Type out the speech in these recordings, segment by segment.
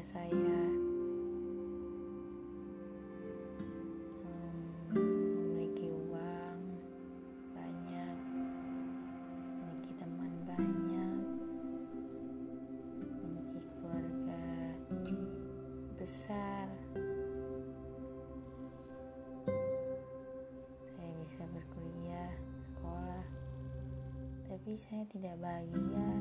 saya memiliki uang banyak, memiliki teman banyak, memiliki keluarga besar. Saya bisa berkuliah, sekolah, tapi saya tidak bahagia.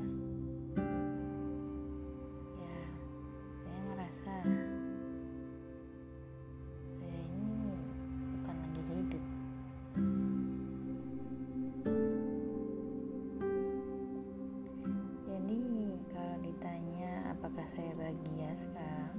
Bahagia sekarang,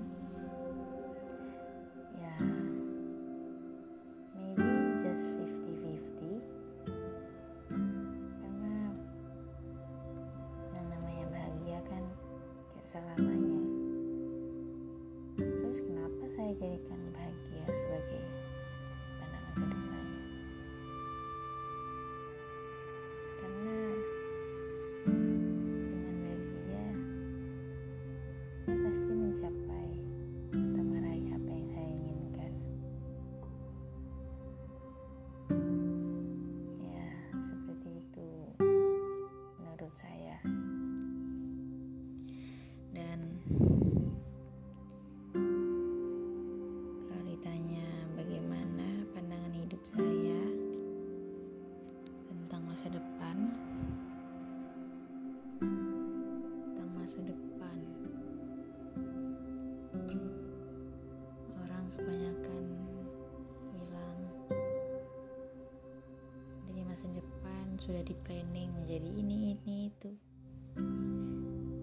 sudah di planning menjadi ini ini itu.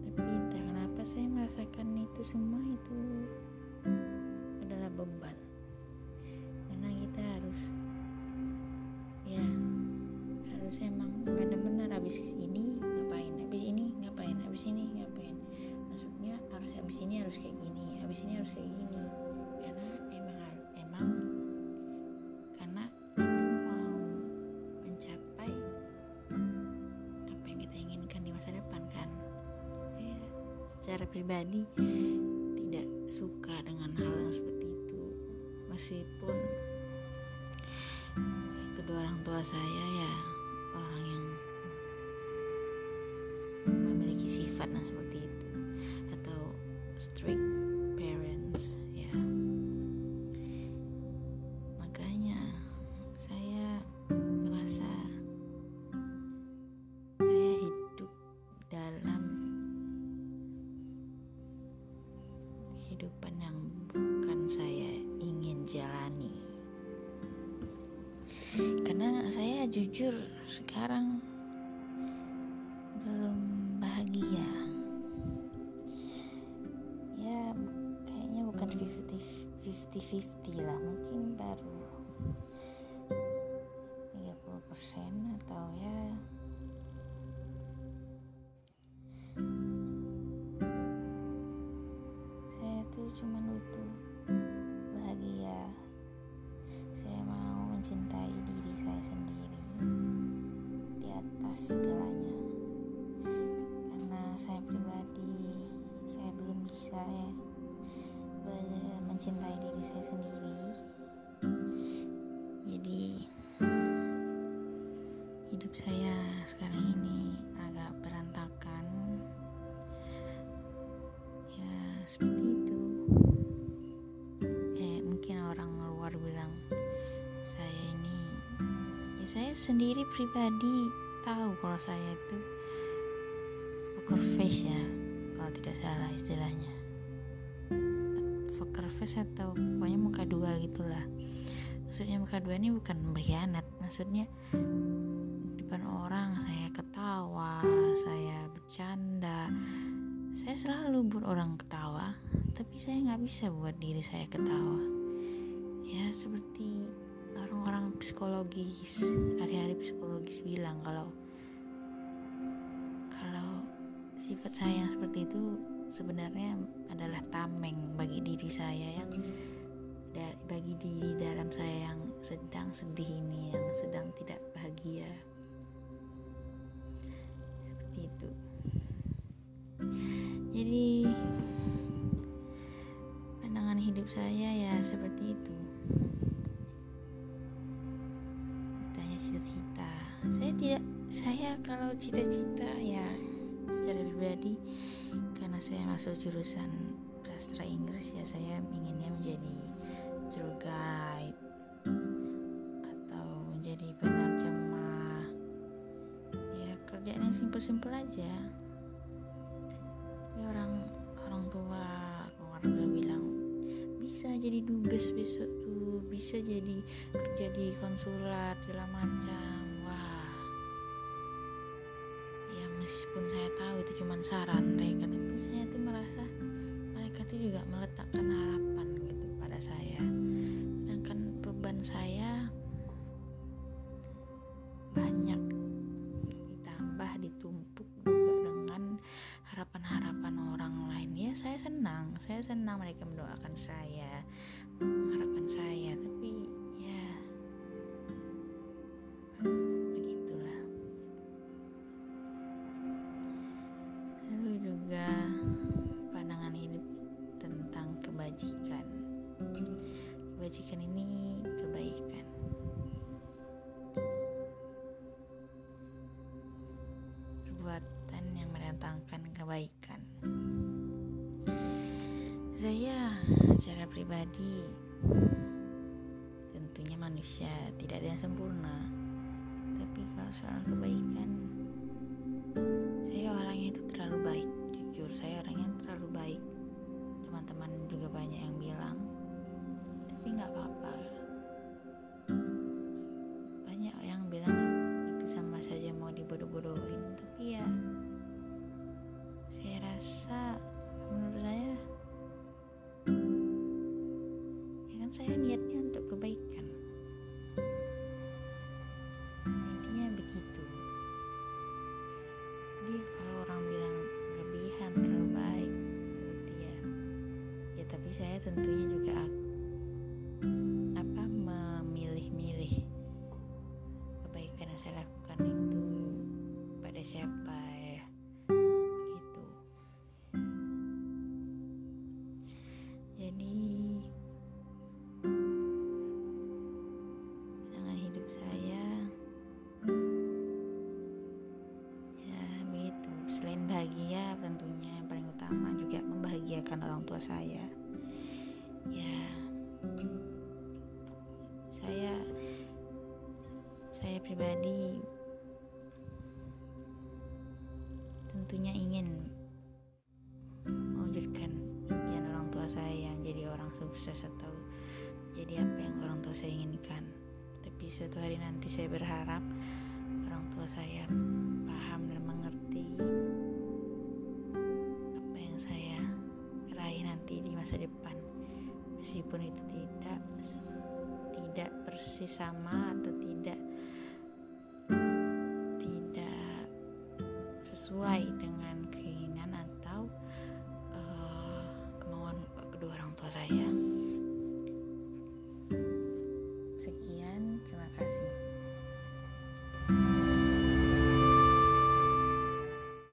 Tapi entah kenapa saya merasakan itu semua itu adalah beban. Karena kita harus ya harus emang benar-benar habis ini ngapain habis ini ngapain habis ini ngapain. Maksudnya harus habis ini harus kayak gini habis ini harus kayak gini secara pribadi tidak suka dengan hal yang seperti itu. Meskipun kedua orang tua saya ya orang yang memiliki sifat yang seperti kehidupan yang bukan saya ingin jalani. Karena saya jujur sekarang belum bahagia. Ya kayaknya bukan 50 50 lah mungkin baru cuma butuh bahagia. Saya mau mencintai diri saya sendiri di atas segalanya. Karena saya pribadi saya belum bisa ya mencintai diri saya sendiri. Jadi hidup saya sekarang ini agak berantakan. Ya seperti saya sendiri pribadi tahu kalau saya itu poker face ya kalau tidak salah istilahnya. Poker face atau pokoknya muka dua gitulah. Maksudnya muka dua ini bukan berkhianat maksudnya di depan orang saya ketawa saya bercanda. Saya selalu buat orang ketawa tapi saya nggak bisa buat diri saya ketawa. Ya seperti orang-orang psikologis hari-hari psikologis bilang kalau kalau sifat saya yang seperti itu sebenarnya adalah tameng bagi diri saya yang bagi diri dalam saya yang sedang sedih ini yang sedang tidak bahagia. Seperti itu. Jadi saya ya seperti itu cita-cita. Saya tidak saya kalau cita-cita ya secara pribadi karena saya masuk jurusan sastra Inggris ya saya inginnya menjadi tour guide atau menjadi penerjemah ya kerjaan yang simpel-simpel aja dubes besok tuh bisa jadi kerja di konsulat segala macam. Wah. Ya meskipun saya tahu itu cuma saran mereka tapi saya tuh merasa mereka tuh juga meletakkan harapan gitu pada saya. Sedangkan beban saya banyak ditambah ditumpuk juga dengan harapan-harapan orang lain. Ya saya senang saya senang mereka mendoakan saya kebajikan ini kebaikan. Perbuatan yang mendatangkan kebaikan. Saya secara pribadi tentunya manusia tidak ada yang sempurna. Tapi kalau soal kebaikan saya orangnya itu terlalu baik. Jujur saya orangnya terlalu baik. Teman-teman juga banyak yang bilang tapi nggak apa-apa. Banyak yang bilang itu sama saja mau dibodoh-bodohin tapi ya saya rasa menurut saya ya kan saya niatnya untuk kebaikan. Intinya begitu. Jadi kalau orang bilang berlebihan terlalu baik berarti ya ya tapi saya tentunya juga ak- orang tua saya. Ya saya saya pribadi tentunya ingin mewujudkan impian orang tua saya yang jadi orang sukses atau jadi apa yang orang tua saya inginkan. Tapi suatu hari nanti saya berharap orang tua saya paham dan mengerti masa depan. Meskipun itu tidak tidak persis sama atau tidak tidak sesuai dengan keinginan atau eh, kemauan kedua orang tua saya